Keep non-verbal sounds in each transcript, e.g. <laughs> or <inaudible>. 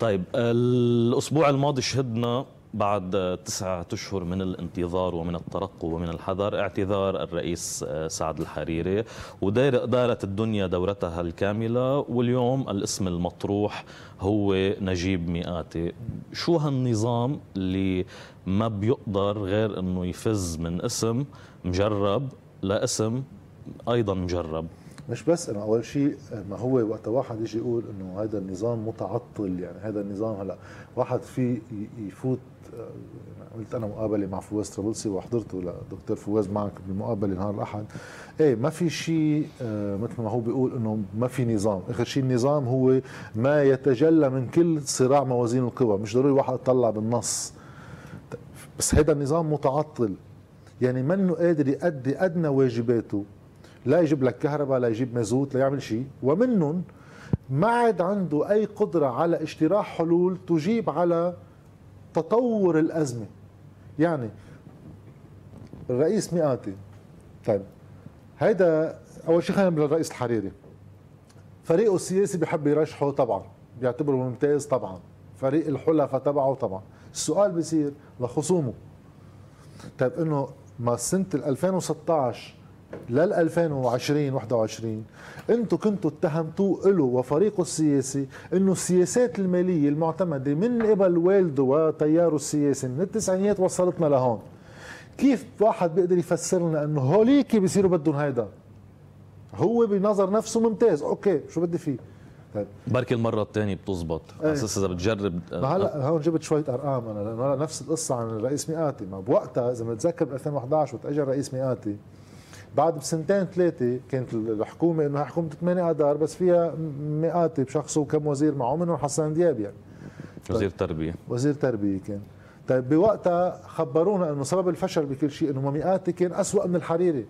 طيب الأسبوع الماضي شهدنا بعد تسعة أشهر من الانتظار ومن الترقب ومن الحذر اعتذار الرئيس سعد الحريري. ودارت الدنيا دورتها الكاملة واليوم الاسم المطروح هو نجيب مئاتي. شو هالنظام اللي ما بيقدر غير أنه يفز من اسم مجرب لاسم أيضا مجرب؟ مش بس إنه أول شيء ما هو وقت واحد يجي يقول إنه هذا النظام متعطل يعني هذا النظام هلأ واحد في يفوت عملت أنا مقابلة مع فواز طرابلسي وحضرته لدكتور فواز معك بالمقابلة نهار الأحد. إيه ما في شيء آه مثل ما هو بيقول إنه ما في نظام. آخر شيء النظام هو ما يتجلى من كل صراع موازين القوى. مش ضروري واحد يطلع بالنص. بس هذا النظام متعطل. يعني منه قادر يؤدي أدنى واجباته. لا يجيب لك كهرباء لا يجيب مازوت لا يعمل شيء. ومنهم ما عاد عنده أي قدرة على اجتراح حلول تجيب على تطور الأزمة. يعني الرئيس مئاتي. طيب هيدا أول شيء خلينا بالرئيس الحريري. فريقه السياسي بحب يرشحه طبعا بيعتبره ممتاز طبعا. فريق الحلفاء تبعه طبعا. السؤال بيصير لخصومه. طيب إنه ما سنة 2016 لل 2020 21 أنتم كنتوا اتهمتوه له وفريقه السياسي إنه السياسات المالية المعتمدة من قبل والده وتياره السياسي من التسعينيات وصلتنا لهون. كيف واحد بيقدر يفسر لنا إنه هوليك بيصيروا بدهم هيدا؟ هو بنظر نفسه ممتاز. أوكي شو بدي فيه؟ طيب. بركي المرة الثانية بتزبط. إيه. أساس إذا بتجرب ما هلأ هون جبت شوية أرقام أنا لأنه نفس القصة عن الرئيس مئاتي. ما بوقتها إذا بنتذكر ب 2011 وقت اجى الرئيس مئاتي. بعد بسنتين ثلاثة كانت الحكومة إنه حكومة 8 اذار بس فيها مئات بشخصه وكم وزير معه منهم حسن دياب يعني. وزير تربيه وزير تربية كان. طيب بوقتها خبرونا إنه سبب الفشل بكل شيء إنه مئات كان اسوء من الحريري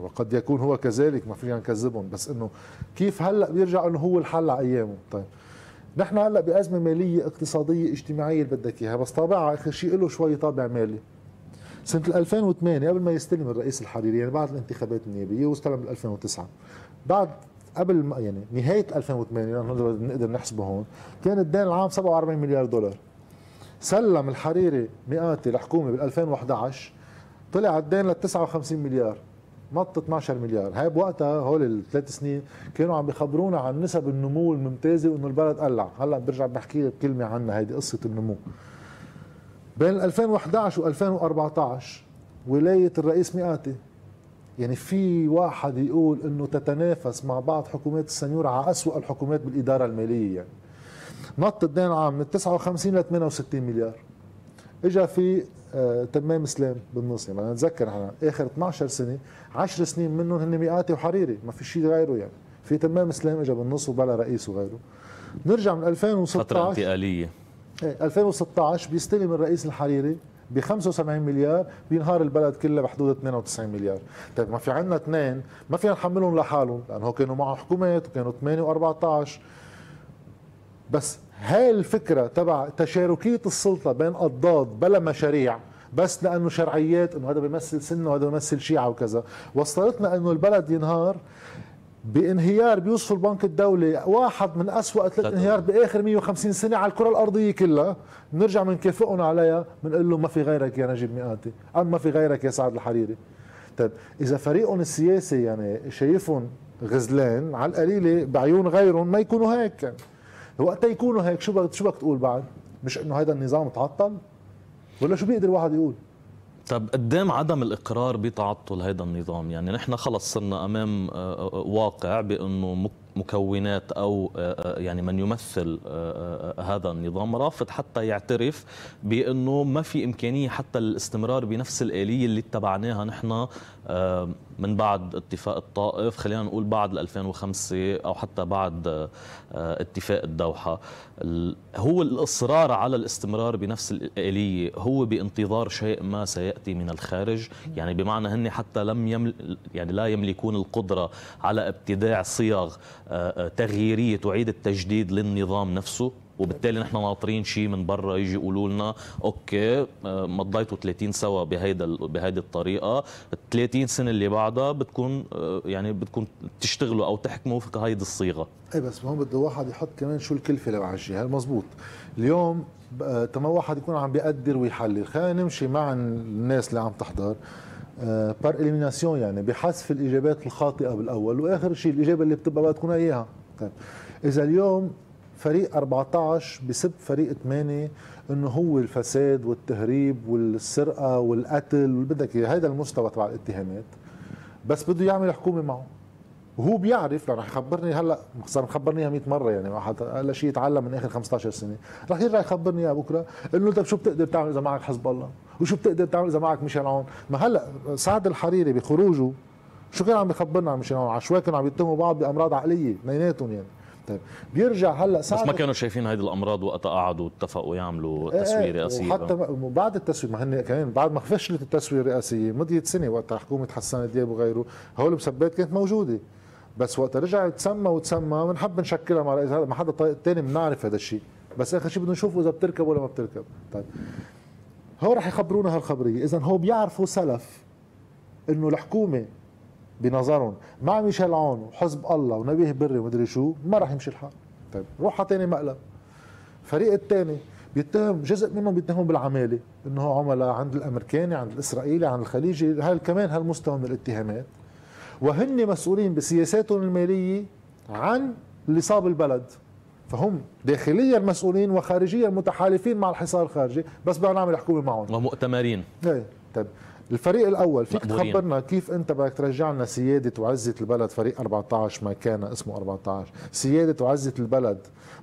وقد يكون هو كذلك ما فينا نكذبهم بس إنه كيف هلأ بيرجع إنه هو الحل على أيامه؟ طيب نحن هلأ بأزمة مالية اقتصادية اجتماعية اللي بدك إياها بس طابعها آخر شيء له شوي طابع مالي. سنة 2008 قبل ما يستلم الرئيس الحريري يعني بعد الانتخابات النيابية واستلم بال 2009 بعد قبل ما يعني نهاية 2008 لأنه نقدر نحسبه هون كان الدين العام 47 مليار دولار. سلم الحريري مئاتي الحكومة بال 2011 طلع الدين ل 59 مليار نط 12 مليار. هاي بوقتها هول الثلاث سنين كانوا عم بخبرونا عن نسب النمو الممتازة وإنه البلد قلع. هلأ برجع بحكي لك كلمة عنها هيدي قصة النمو. بين 2011 و2014 ولاية الرئيس مئاتي. يعني في واحد يقول إنه تتنافس مع بعض حكومات السنيور على اسوء الحكومات بالإدارة المالية يعني. نط الدين العام من 59 ل 68 مليار. اجى في آه تمام إسلام بالنص. يعني أنا أتذكر إحنا آخر 12 سنة 10 سنين منهم هن مئاتي وحريري. ما في شيء غيره يعني. في تمام إسلام اجى بالنص وبلا رئيس وغيره. نرجع من 2016 فتره انتقالية. 2016 إيه، بيستلم الرئيس الحريري ب 75 مليار بينهار البلد كله بحدود 92 مليار. طيب ما في عندنا اثنين ما فينا نحملهم لحالهم لأنه كانوا معه حكومات وكانوا 8 و14 بس هاي الفكرة تبع تشاركية السلطة بين أضداد بلا مشاريع بس لأنه شرعيات أنه هذا بيمثل سنة وهذا بيمثل شيعة وكذا. وصلتنا أنه البلد ينهار بانهيار بيوصف البنك الدولي واحد من أسوأ ثلاث انهيار بآخر 150 سنة على الكرة الأرضية كلها. بنرجع بنكافئهم عليها بنقول له ما في غيرك يا نجيب مئاتي. أم ما في غيرك يا سعد الحريري. طيب إذا فريقهم السياسي يعني شايفهم غزلان على القليلة بعيون غيرهم ما يكونوا هيك. يعني وقتها يكونوا هيك شو بدك شو بدك تقول بعد؟ مش إنه هذا النظام تعطل؟ ولا شو بيقدر الواحد يقول؟ طب قدام عدم الإقرار بتعطل هذا النظام؟ يعني نحن خلص صرنا أمام آه، آه، واقع بأنه مكونات أو يعني من يمثل هذا النظام. رافض حتى يعترف بأنه ما في إمكانية حتى الاستمرار بنفس الآلية اللي اتبعناها نحن من بعد اتفاق الطائف خلينا نقول بعد 2005 أو حتى بعد اتفاق الدوحة. هو الإصرار على الاستمرار بنفس الآلية هو بانتظار شيء ما سيأتي من الخارج. يعني بمعنى هن حتى لم يمل يعني لا يملكون القدرة على ابتداع صيغ تغييرية تعيد التجديد للنظام نفسه. وبالتالي نحن ناطرين شيء من برا يجي يقولوا لنا أوكي آه، مضيتوا 30 سوا بهيدا بهيدي الطريقة. ال 30 سنة اللي بعدها بتكون آه، يعني بتكون تشتغلوا أو تحكموا في هيدي الصيغة. اي بس هون بده واحد يحط كمان شو الكلفة لمعجي هذا مزبوط. اليوم تما واحد يكون عم بيقدر ويحلل. خلينا نمشي مع الناس اللي عم تحضر. par élimination يعني بحذف الإجابات الخاطئة بالأول وآخر شيء الإجابة اللي بتبقى بدها تكون إياها. طيب. إذا اليوم فريق 14 بسب فريق 8 إنه هو الفساد والتهريب والسرقة والقتل بدك هذا المستوى تبع الاتهامات. بس بده يعمل حكومة معه. وهو بيعرف رح يخبرني هلأ صار مخبرني اياها 100 مرة يعني واحد هلا شيء يتعلم من آخر 15 سنة. رح يرجع يخبرني اياها بكرة إنه طيب شو بتقدر تعمل إذا معك حزب الله؟ وشو بتقدر تعمل إذا معك ميشيل عون؟ ما هلأ سعد الحريري بخروجه شو كان عم بخبرنا عن ميشيل عون؟ عشوائي كانوا عم يتهموا بعض بأمراض عقلية اثنيناتهم يعني. طيب بيرجع هلا سعد بس ما كانوا شايفين هيدي الأمراض وقتها قعدوا اتفقوا يعملوا إيه، تسويه رئاسيه وحتى بعد التسويه ما هن كمان بعد ما فشلت التسويه الرئاسيه مضيت سنة وقتها حكومة حسان دياب وغيره هول المسبات كانت موجودة. بس وقت رجع تسمى وتسمى بنحب نشكلها مع رئيس ما حدا ثاني بنعرف هذا الشيء. بس آخر شيء بدنا نشوف إذا بتركب ولا ما بتركب. طيب. هو رح يخبرونا هالخبرية. اذا هو بيعرفوا سلف إنه الحكومة بنظرهم. مع ميشيل عون وحزب الله ونبيه بري ومدري شو ما رح يمشي الحال. طيب روح على ثاني مقلب. الفريق الثاني بيتهم جزء منهم بيتهموا بالعمالة إنه عملاء عند الأمريكاني عند الإسرائيلي عند الخليجي هاي كمان هالمستوى من الاتهامات. وهن مسؤولين بسياساتهم المالية عن اللي صاب البلد. فهم داخليا مسؤولين وخارجيا متحالفين مع الحصار الخارجي بس بدنا نعمل حكومة معهم. ومؤتمرين. إيه طيب. الفريق الأول فيك مقبورين. تخبرنا كيف أنت بدك ترجع لنا سيادة وعزة البلد فريق 14 ما كان اسمه 14 سيادة وعزة البلد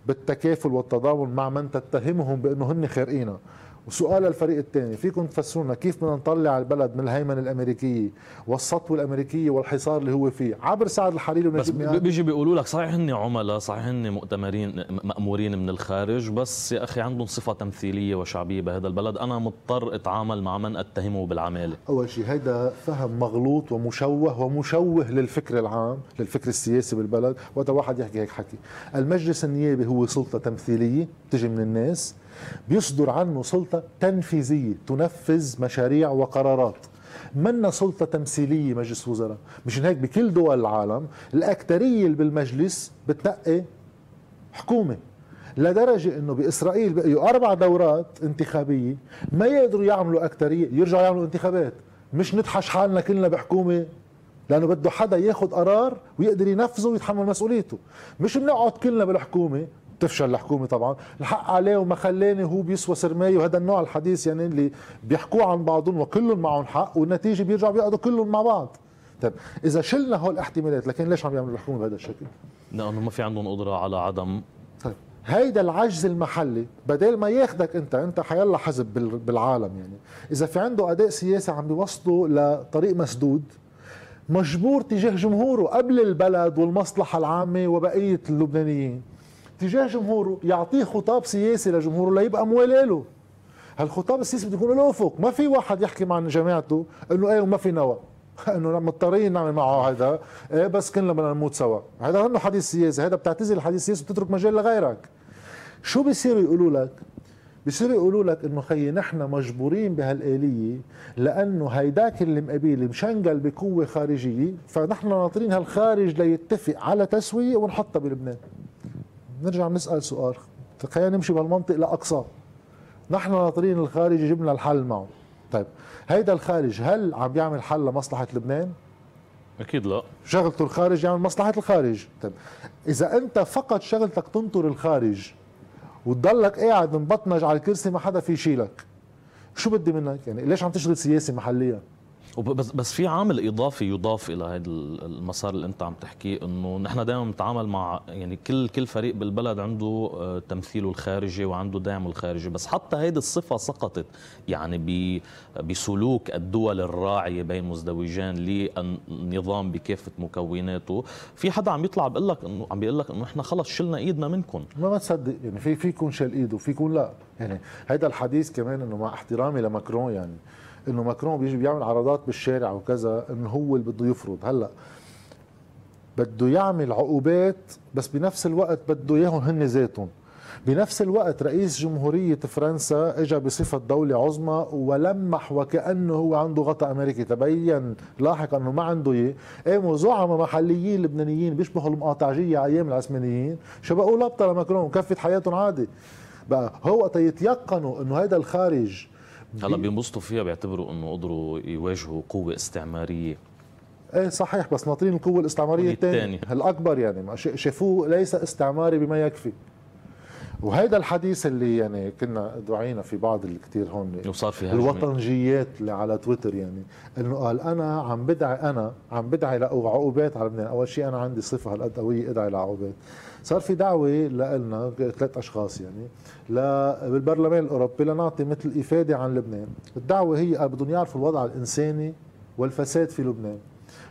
بالتكافل والتضامن مع من تتهمهم بأنه هن خارقينها وسؤال الفريق الثاني فيكم تفسرونا كيف بدنا نطلع البلد من الهيمنة الأمريكية والسطوه الأمريكية والحصار اللي هو فيه؟ عبر سعد الحريري بس بيجي بيقولوا لك صحيح هن عملاء صحيح هن مؤتمرين مأمورين من الخارج بس يا أخي عندهم صفة تمثيلية وشعبية بهذا البلد. أنا مضطر أتعامل مع من أتهمه بالعمالة. أول شيء هيدا فهم مغلوط ومشوه ومشوه للفكر العام للفكر السياسي بالبلد. وقت واحد يحكي هيك حكي. المجلس النيابي هو سلطة تمثيلية تجي من الناس. بيصدر عنه سلطة تنفيذية تنفذ مشاريع وقرارات. منا سلطة تمثيلية مجلس وزراء مشان هيك بكل دول العالم الأكترية اللي بالمجلس بتنقي حكومة. لدرجة إنه بإسرائيل بقيوا أربع دورات انتخابية ما يقدروا يعملوا أكترية يرجعوا يعملوا انتخابات. مش نتحش حالنا كلنا بحكومة لأنه بده حدا ياخذ قرار ويقدر ينفذه ويتحمل مسؤوليته. مش بنقعد كلنا بالحكومة تفشل الحكومة طبعا. الحق عليه وما خلاني هو بيسوى سرماية وهذا النوع الحديث يعني اللي بيحكوا عن بعضهم وكلهم معهم حق والنتيجة بيرجعوا بيقعدوا كلهم مع بعض. طيب إذا شلنا هول الاحتمالات لكن ليش عم يعملوا الحكومة بهذا الشكل؟ لأنه ما في عندهم قدرة على عدم. طيب هيدا العجز المحلي بدل ما ياخدك أنت أنت حيلا حزب بالعالم يعني. إذا في عنده أداء سياسي عم بيوصله لطريق مسدود مجبور تجاه جمهوره قبل البلد والمصلحة العامة وبقية اللبنانيين. تجاه جمهوره يعطيه خطاب سياسي لجمهوره ليبقى موالي له هالخطاب السياسي بده يكون له أفق. ما في واحد يحكي مع جماعته إنه إيه وما في نوى. <laughs> إنه مضطرين نعمل معه هذا. إيه بس كلنا بدنا نموت سوا. هذا انه حديث سياسي هذا بتعتزل الحديث السياسي وبتترك مجال لغيرك. شو بيصيروا يقولوا لك؟ بيصيروا يقولوا لك إنه خيي نحن مجبورين بهالآلية لأنه هيداك اللي مقابل مشنقل بقوة خارجية فنحن ناطرين هالخارج ليتفق على تسوية ونحطها بلبنان. نرجع نسأل سؤال. خلينا نمشي بهالمنطق لأقصى. نحن ناطرين الخارج يجيب لنا الحل معه. طيب هيدا الخارج هل عم بيعمل حل لمصلحة لبنان؟ أكيد لا. شغلته الخارج يعمل مصلحة الخارج. طيب إذا أنت فقط شغلتك تنطر الخارج وتضلك قاعد مبطنج على الكرسي ما حدا في يشيلك شو بدي منك؟ يعني ليش عم تشغل سياسي محليا بس بس في عامل إضافي يضاف إلى هذا المسار اللي أنت عم تحكيه إنه نحن دائما بنتعامل مع يعني كل كل فريق بالبلد عنده آه، تمثيله الخارجي وعنده دعمه الخارجي بس حتى هيدي الصفة سقطت يعني بسلوك الدول الراعية بين مزدوجين للنظام بكافة مكوناته. في حدا عم يطلع بيقول لك إنه عم بيقول لك إنه نحن خلص شلنا ايدنا منكم ما ما تصدق يعني في في يكون شال إيده في يكون لا. يعني هيدا الحديث كمان إنه مع احترامي لماكرون يعني إنه ماكرون بيجي بيعمل عرضات بالشارع وكذا انه هو اللي بده يفرض. هلأ بده يعمل عقوبات بس بنفس الوقت بده إياهم هن ذاتهم. بنفس الوقت رئيس جمهورية فرنسا اجى بصفة دولة عظمى ولمح وكأنه هو عنده غطاء أمريكي. تبين لاحقا أنه ما عنده إيه قاموا زعماء محليين لبنانيين بيشبهوا المقاطعجية أيام العثمانيين. شبقوا لبطة لماكرون كفت حياتهم عادي. بقى هو وقت يتيقنوا إنه هيدا الخارج هلا بينبسطوا فيها بيعتبروا إنه قدروا يواجهوا قوة استعمارية. إيه صحيح بس ناطرين القوة الاستعمارية الثانية الاكبر يعني شافوه ليس استعماري بما يكفي. وهيدا الحديث اللي يعني كنا دعينا في بعض الكثير هون وصار في الوطنجيات اللي على تويتر يعني إنه قال أنا عم بدعي أنا عم بدعي لعقوبات على لبنان. أول شيء أنا عندي صفة هالقد قوية ادعي لعقوبات. صار في دعوة لنا ثلاث أشخاص يعني بالبرلمان الأوروبي لنعطي مثل إفادة عن لبنان. الدعوة هي بدهم يعرفوا الوضع الإنساني والفساد في لبنان.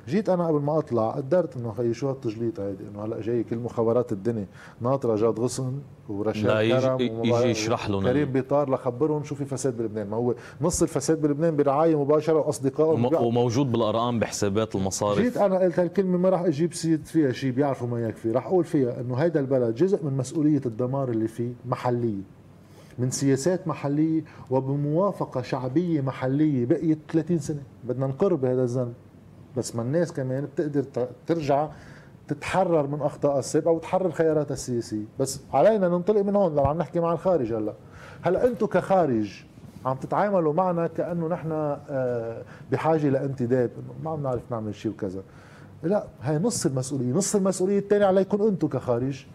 جيت أنا قبل ما أطلع قدرت إنه خيي شو هالتجليط هيدي إنه هلأ جاي كل مخابرات الدنيا. ناطرة جاد غصن ورشاد كرم يجي يشرح لهم كريم بيطار لخبرهم شو في فساد بلبنان. ما هو نص الفساد بلبنان برعاية مباشرة وأصدقائهم وموجود بالأرقام بحسابات المصارف. جيت أنا قلت هالكلمة ما راح أجيب سيد فيها شيء بيعرفوا ما يكفي. راح أقول فيها إنه هيدا البلد جزء من مسؤولية الدمار اللي فيه محلية. من سياسات محلية وبموافقة شعبية محلية بقيت 30 سنة. بدنا نقر بهذا الذنب بس ما الناس كمان بتقدر ترجع تتحرر من أخطاء السابقه وتحرر خياراتها السياسية. بس علينا ننطلق من هون لما عم نحكي مع الخارج هلأ. هلأ أنتم كخارج عم تتعاملوا معنا كأنه نحن آه، بحاجة لانتداب انه ما عم نعرف نعمل شيء وكذا. لا هي نص المسؤولية. نص المسؤولية الثانية عليكم أنتم كخارج.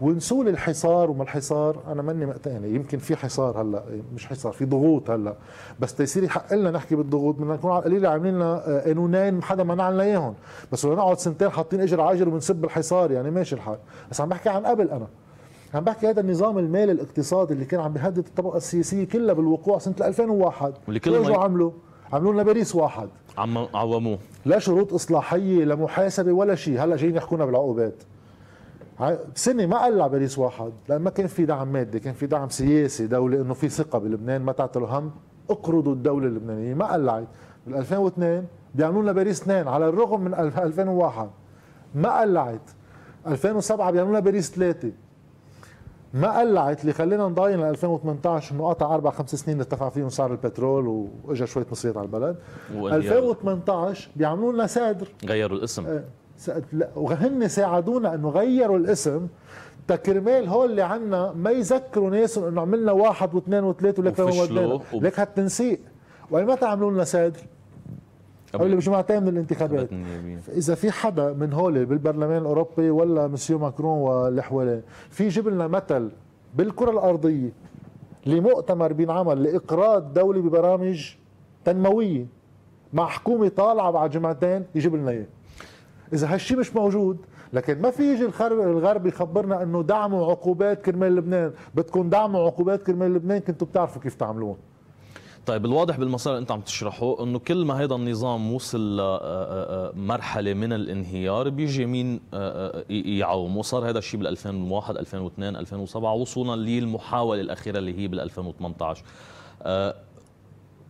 ونسول الحصار وما الحصار أنا ماني مقتنع يمكن في حصار هلأ مش حصار في ضغوط هلأ. بس تيصير يحق لنا نحكي بالضغوط بدنا نكون على القليله عاملين لنا آه، قانونين حدا منع لنا اياهم بس لو نقعد سنتين حاطين إجر على اجر وبنسب الحصار يعني ماشي الحال. بس عم بحكي عن قبل أنا. عم بحكي هذا النظام المالي الاقتصادي اللي كان عم بيهدد الطبقة السياسية كلها بالوقوع سنة 2001 واللي كل عملوا؟ عملوا لنا باريس واحد. عم عوموه. لا شروط إصلاحية لا محاسبة ولا شيء. هلأ جايين يحكونا بالعقوبات. سنة ما قلع باريس واحد لأن ما كان في دعم مادي كان في دعم سياسي دولي إنه في ثقة بلبنان ما تعطلوا هم. أقرضوا الدولة اللبنانية ما قلعت. بال 2002 بيعملوا لنا باريس اثنين على الرغم من 2001 ما قلعت. 2007 بيعملوا لنا باريس ثلاثة. ما قلعت اللي خلينا نضاين ل 2018 إنه قطع أربع خمس سنين ارتفع فيهم سعر البترول واجى شوية مصريات على البلد. 2018 بيعملوا لنا سادر غيروا الاسم. آه. وهن ساعدونا انه غيروا الاسم. تكرمال هول اللي عنا ما يذكروا ناسهم إنه عملنا واحد واثنين وثلاثه ولك وفشلوا لك هالتنسيق وين متى عملوا لنا سادر؟ قبل بجمعتين من الانتخابات. إذا في حدا من هول بالبرلمان الأوروبي ولا مسيو ماكرون واللي حواليه في يجيب لنا مثل بالكرة الأرضية لمؤتمر بينعمل لإقراض دولي ببرامج تنموية مع حكومة طالعة بعد جمعتين يجيب لنا إياه. إذا هالشيء مش موجود لكن ما في يجي الغرب يخبرنا إنه دعموا عقوبات كرمال لبنان. بدكم دعموا عقوبات كرمال لبنان كنتوا بتعرفوا كيف تعملون. طيب الواضح بالمسار اللي انت عم تشرحه إنه كل ما هذا النظام وصل لمرحله من الانهيار بيجي مين يعاوم وصار هذا الشيء بال 2001 2002 2007 وصولا للمحاولة الأخيرة اللي هي بال 2018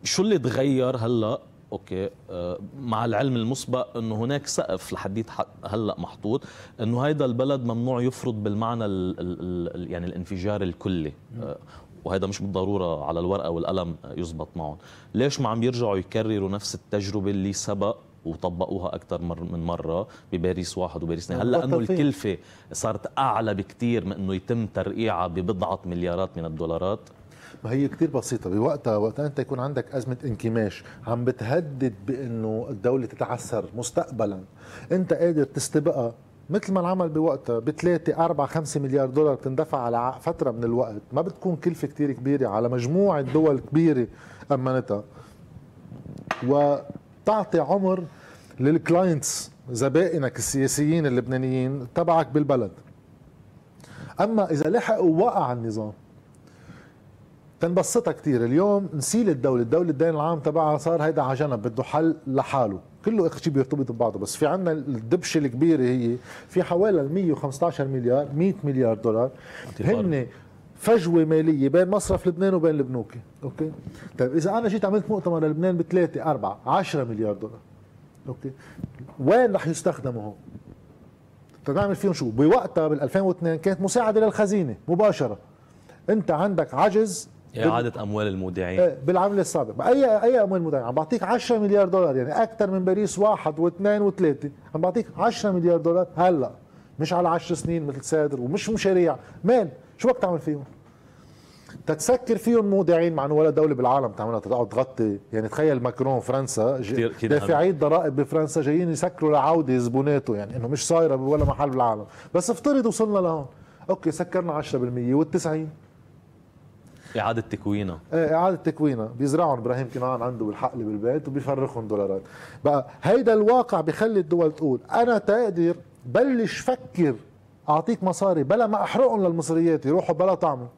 شو اللي تغير هلأ؟ أوكي. آه، مع العلم المسبق إنه هناك سقف لحديت هلأ محطوط إنه هيدا البلد ممنوع يفرض بالمعنى ال ال يعني الانفجار الكلي. آه، وهذا مش بالضرورة على الورقة والقلم يزبط معهم. ليش ما عم يرجعوا يكرروا نفس التجربة اللي سبق وطبقوها أكثر من مرة بباريس واحد وباريس اثنين؟ هلأ إنه الكلفة صارت أعلى بكثير من إنه يتم ترقيعها ببضعة مليارات من الدولارات. ما هي كتير بسيطة. بوقتها وقت أنت يكون عندك أزمة انكماش عم بتهدد بأنه الدولة تتعثر مستقبلا. أنت قادر تستبقى. مثل ما انعمل بوقتها بثلاثة أربعة خمسة مليار دولار تندفع على فترة من الوقت. ما بتكون كلفة كتير كبيرة على مجموعة دول كبيرة أمنتها. وتعطي عمر للكلاينتس زبائنك السياسيين اللبنانيين تبعك بالبلد. أما إذا لحقوا وقع النظام تنبسطها كثير اليوم نسيل الدولة الدولة الدين العام تبعها صار هيدا على جنب بده حل لحاله. كله اخر شيء بيرتبط ببعضه بس في عندنا الدبشة الكبيرة هي في حوالي 115 مليار 100 مليار دولار. هن فجوة مالية بين مصرف لبنان وبين البنوك أوكي؟ طيب إذا أنا جيت عملت مؤتمر لبنان بثلاثة أربعة 10 مليار دولار. أوكي؟ وين رح يستخدموا هون؟ تنعمل فيهم شو؟ بوقتها بال 2002 كانت مساعدة للخزينة مباشرة. أنت عندك عجز إعادة أموال المودعين. إيه، بالعملة السابقة. أي أي أموال مودعين؟ عم بعطيك 10 مليار دولار يعني أكثر من باريس واحد واثنين وثلاثة. عم بعطيك 10 مليار دولار هلأ. مش على 10 سنين مثل سادر ومش مشاريع. مال؟ شو بدك تعمل فيهم؟ تتسكر فيهم مودعين مع إنه ولا دولة بالعالم تعملها تقعد تغطي. يعني تخيل ماكرون فرنسا دافعي الضرائب بفرنسا جايين يسكروا لعودة زبوناته يعني إنه مش صايرة بولا محل بالعالم. بس افترض وصلنا لهون. أوكي سكرنا 10% وال90 إعادة تكوينها. إيه إعادة تكوينها. بيزرعهم إبراهيم كنعان عنده بالحقل بالبيت وبيفرخهم دولارات. بقى هيدا الواقع بخلي الدول تقول أنا تقدر بلش فكر أعطيك مصاري بلا ما أحرقهم للمصريات يروحوا بلا طعمه.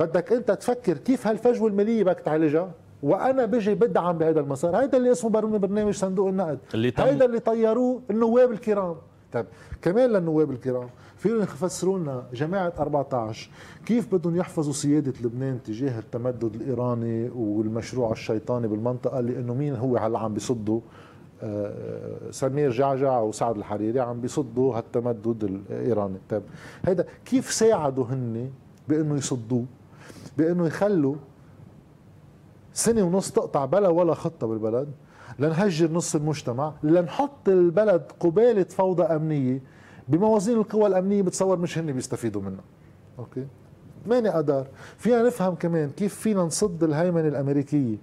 بدك أنت تفكر كيف هالفجوة المالية بدك تعالجها؟ وأنا بيجي بدعم بهذا المسار. هيدا اللي اسمه برنامج صندوق النقد. اللي. هيدا اللي طيروه النواب الكرام. طيب كمان للنواب الكرام فيهم يفسروا لنا جماعة 14 كيف بدهم يحفظوا سيادة لبنان تجاه التمدد الإيراني والمشروع الشيطاني بالمنطقة؟ لأنه مين هو هلا عم بيصدوا آه، سمير جعجع وسعد الحريري عم بيصدوا هالتمدد الإيراني. طيب هيدا كيف ساعدوا هن بأنه يصدوه؟ بأنه يخلوا سنة ونص تقطع بلا ولا خطة بالبلد؟ لنهجر نص المجتمع لنحط البلد قبالة فوضى أمنية بموازين القوى الأمنية بتصور مش هن بيستفيدوا منها. أوكي؟ ماني أدار فينا نفهم كمان كيف فينا نصد الهيمنة الأمريكية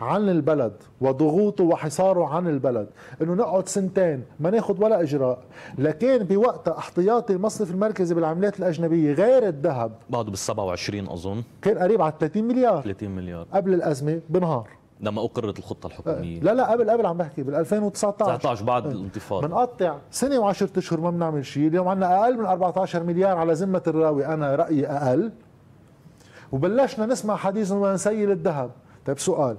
عن البلد وضغوطه وحصاره عن البلد. إنه نقعد سنتين ما ناخذ ولا إجراء. لكن بوقتها احتياطي المصرف المركزي بالعملات الأجنبية غير الذهب بعده بال 27 أظن. كان قريب على 30 مليار. 30 مليار. قبل الأزمة بنهار. لما أقرت الخطة الحكومية. لا لا قبل قبل عم بحكي بال 2019 19 بعد آه. الانتفاضة. بنقطع سنة و10 أشهر ما بنعمل شيء اليوم عندنا أقل من 14 مليار على ذمة الراوي أنا رأيي أقل. وبلشنا نسمع حديث انه نسيل الذهب. طيب سؤال.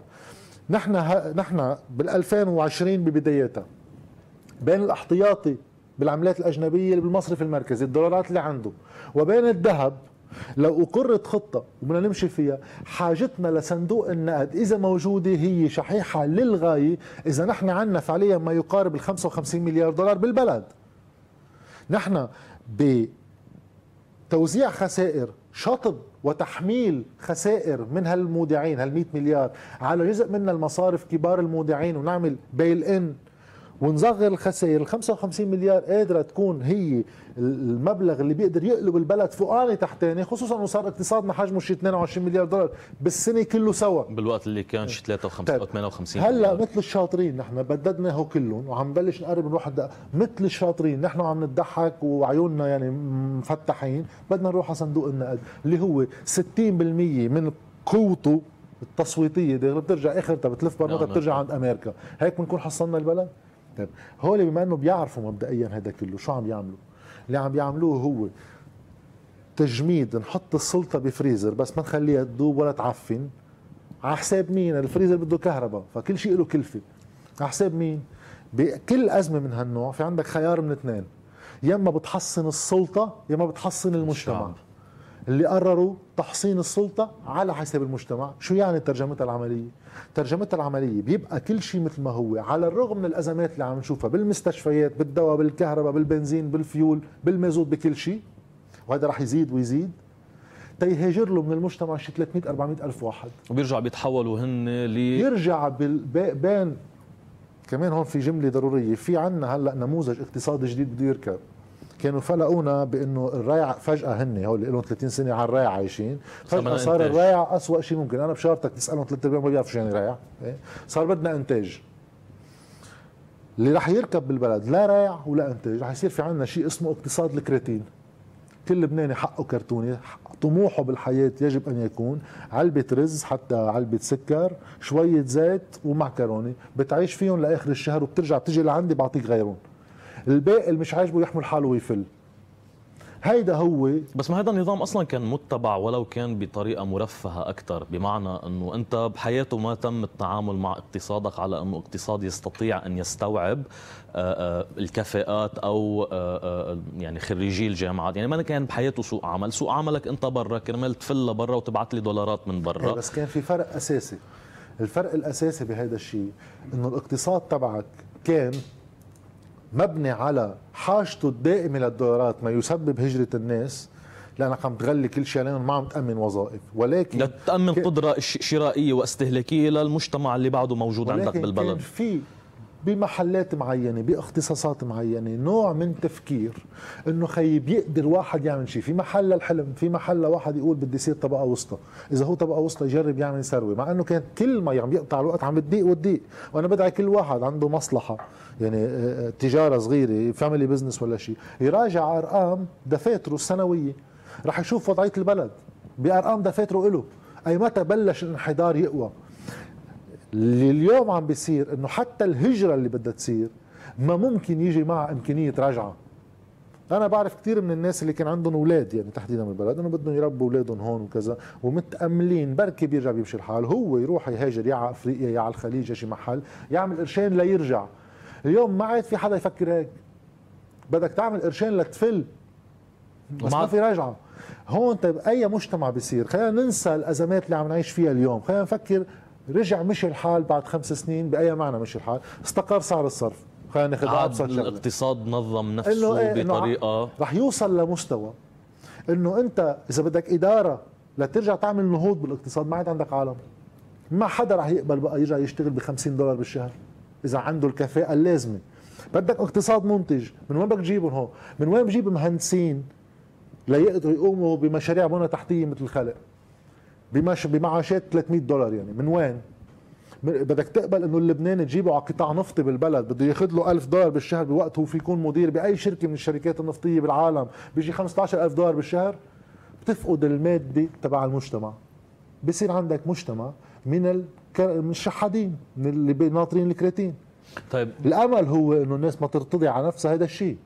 نحن ها نحن بال 2020 ببدايتها بين الأحتياطي بالعملات الأجنبية اللي بالمصرف المركزي الدولارات اللي عنده وبين الذهب لو أقرت خطة وبدنا نمشي فيها حاجتنا لصندوق النقد إذا موجودة هي شحيحة للغاية إذا نحن عندنا فعليا ما يقارب ال 55 مليار دولار بالبلد. نحن بتوزيع خسائر شطب وتحميل خسائر من هالمودعين هال 100 مليار على جزء من المصارف كبار المودعين ونعمل بيل ان ونصغر الخسائر ال 55 مليار قادرة تكون هي المبلغ اللي بيقدر يقلب البلد فوقاني تحتاني خصوصا انه صار اقتصادنا حجمه شي 22 مليار دولار بالسنة كله سوا. بالوقت اللي كان شي 53 أو 58 هلأ مثل الشاطرين نحن بددناه كلهم وعم نبلش نقرب واحد مثل الشاطرين نحن عم نضحك وعيوننا يعني مفتحين بدنا نروح على صندوق النقد اللي هو 60% من قوته التصويتية دي بترجع آخرتها بتلف برمتها نعم، بترجع. عند أمريكا. هيك بنكون حصلنا البلد؟ طيب هول بما إنه بيعرفوا مبدئيا هذا كله شو عم يعملوا؟ اللي عم بيعملوه هو تجميد نحط السلطة بفريزر بس ما نخليها تذوب ولا تعفن. على حساب مين؟ الفريزر بده كهرباء فكل شيء له كلفة. على حساب مين؟ بكل أزمة من هالنوع في عندك خيار من اثنين. يا إما بتحصن السلطة يا إما بتحصن المجتمع. اللي قرروا تحصين السلطة على حساب المجتمع. شو يعني ترجمتها العملية؟ ترجمتها العملية بيبقى كل شيء مثل ما هو على الرغم من الأزمات اللي عم نشوفها بالمستشفيات بالدواء بالكهرباء بالبنزين بالفيول بالمازوت بكل شيء وهذا رح يزيد ويزيد تيهاجر له من المجتمع شي 300 400 ألف واحد. وبيرجع بيتحولوا هن ل يرجع بين كمان هون في جملة ضرورية في عنا هلأ نموذج اقتصادي جديد بده يركب. كانوا فلقونا بأنه الريع فجأة هن هول لهم 30 سنة على الريع عايشين. فجأة صار الريع اسوء شيء ممكن. أنا بشارتك تسألهم ثلاث ارباع ما بيعرفوا شو يعني ريع. إيه؟ صار بدنا إنتاج. اللي رح يركب بالبلد لا ريع ولا إنتاج رح يصير في عندنا شيء اسمه اقتصاد الكريتين كل لبناني حقه كرتوني طموحه بالحياة يجب أن يكون. علبة رز حتى علبة سكر شوية زيت ومعكرونة. بتعيش فيهم لآخر الشهر وبترجع بتجي لعندي بعطيك غيرهم. الباقي اللي مش عاجبه يحمل حاله ويفل. هيدا هو. بس ما هذا النظام أصلا كان متبع ولو كان بطريقة مرفهة أكثر بمعنى إنه أنت بحياته ما تم التعامل مع اقتصادك على إنه اقتصاد يستطيع أن يستوعب آه، آه، الكفاءات أو آه، يعني خريجي الجامعات. يعني ما كان بحياته سوق عمل. سوق عملك أنت برا كرمال تفل برا وتبعت لي دولارات من برا. إيه، بس كان في فرق أساسي. الفرق الأساسي بهذا الشيء إنه الاقتصاد تبعك كان مبني على حاجته الدائمة للدولارات ما يسبب هجرة الناس لأنك عم تغلي كل شيء عليهم ما عم تأمن وظائف. ولكن لتأمن قدرة شرائية واستهلاكية للمجتمع اللي بعده موجود عندك بالبلد. في بمحلات معينة باختصاصات معينة نوع من تفكير إنه خي بيقدر واحد يعمل شيء في محل الحلم في محل واحد يقول بدي يصير طبقة وسطى. إذا هو طبقة وسطى يجرب يعمل ثروة مع إنه كانت كل ما عم يقطع الوقت عم بتضيق وتضيق. وأنا بدعي كل واحد عنده مصلحة يعني آه، آه، تجارة صغيرة family business ولا شيء يراجع أرقام دفاتره السنوية. رح يشوف وضعية البلد. بأرقام دفاتره له أي متى بلش الانحدار يقوى؟ اللي اليوم عم بيصير إنه حتى الهجرة اللي بدها تصير ما ممكن يجي معها إمكانية رجعة. أنا بعرف كثير من الناس اللي كان عندهم أولاد يعني تحديدا بالبلد إنه بدهم يربوا أولادهم هون وكذا ومتأملين بركي بيرجع بيمشي الحال. هو يروح يهاجر يا على أفريقيا يا على الخليج يا شي محل يعمل قرشين ليرجع. اليوم ما عاد في حدا يفكر هيك. بدك تعمل قرشين لتفل. بس ما في رجعة. هون طيب أي مجتمع بيصير؟ خلينا ننسى الأزمات اللي عم نعيش فيها اليوم. خلينا نفكر رجع مشي الحال بعد خمس سنين بأي معنى مشي الحال؟ استقر سعر الصرف. خلينا ناخذ أبسط الاقتصاد نظم نفسه إيه بطريقة رح يوصل لمستوى إنه أنت إذا بدك إدارة لترجع تعمل نهوض بالاقتصاد ما عاد عندك عالم. ما حدا رح يقبل بقى يرجع يشتغل ب 50 دولار بالشهر. إذا عنده الكفاءة اللازمة. بدك اقتصاد منتج. من وين بدك تجيبهم هون؟ من وين بجيب مهندسين ليقدروا يقوموا بمشاريع بنى تحتية مثل الخلق؟ بمش بمعاشات 300 دولار يعني. من وين؟ بدك تقبل إنه اللبناني تجيبه على قطاع نفطي بالبلد بده ياخذ له 1000 دولار بالشهر بوقت هو في يكون مدير بأي شركة من الشركات النفطية بالعالم بيجي 15000 دولار بالشهر؟ بتفقد المادة تبع المجتمع. بصير عندك مجتمع من الشحادين من اللي ناطرين الكريتين طيب. الأمل هو إنه الناس ما ترتضي على نفسها هذا الشيء.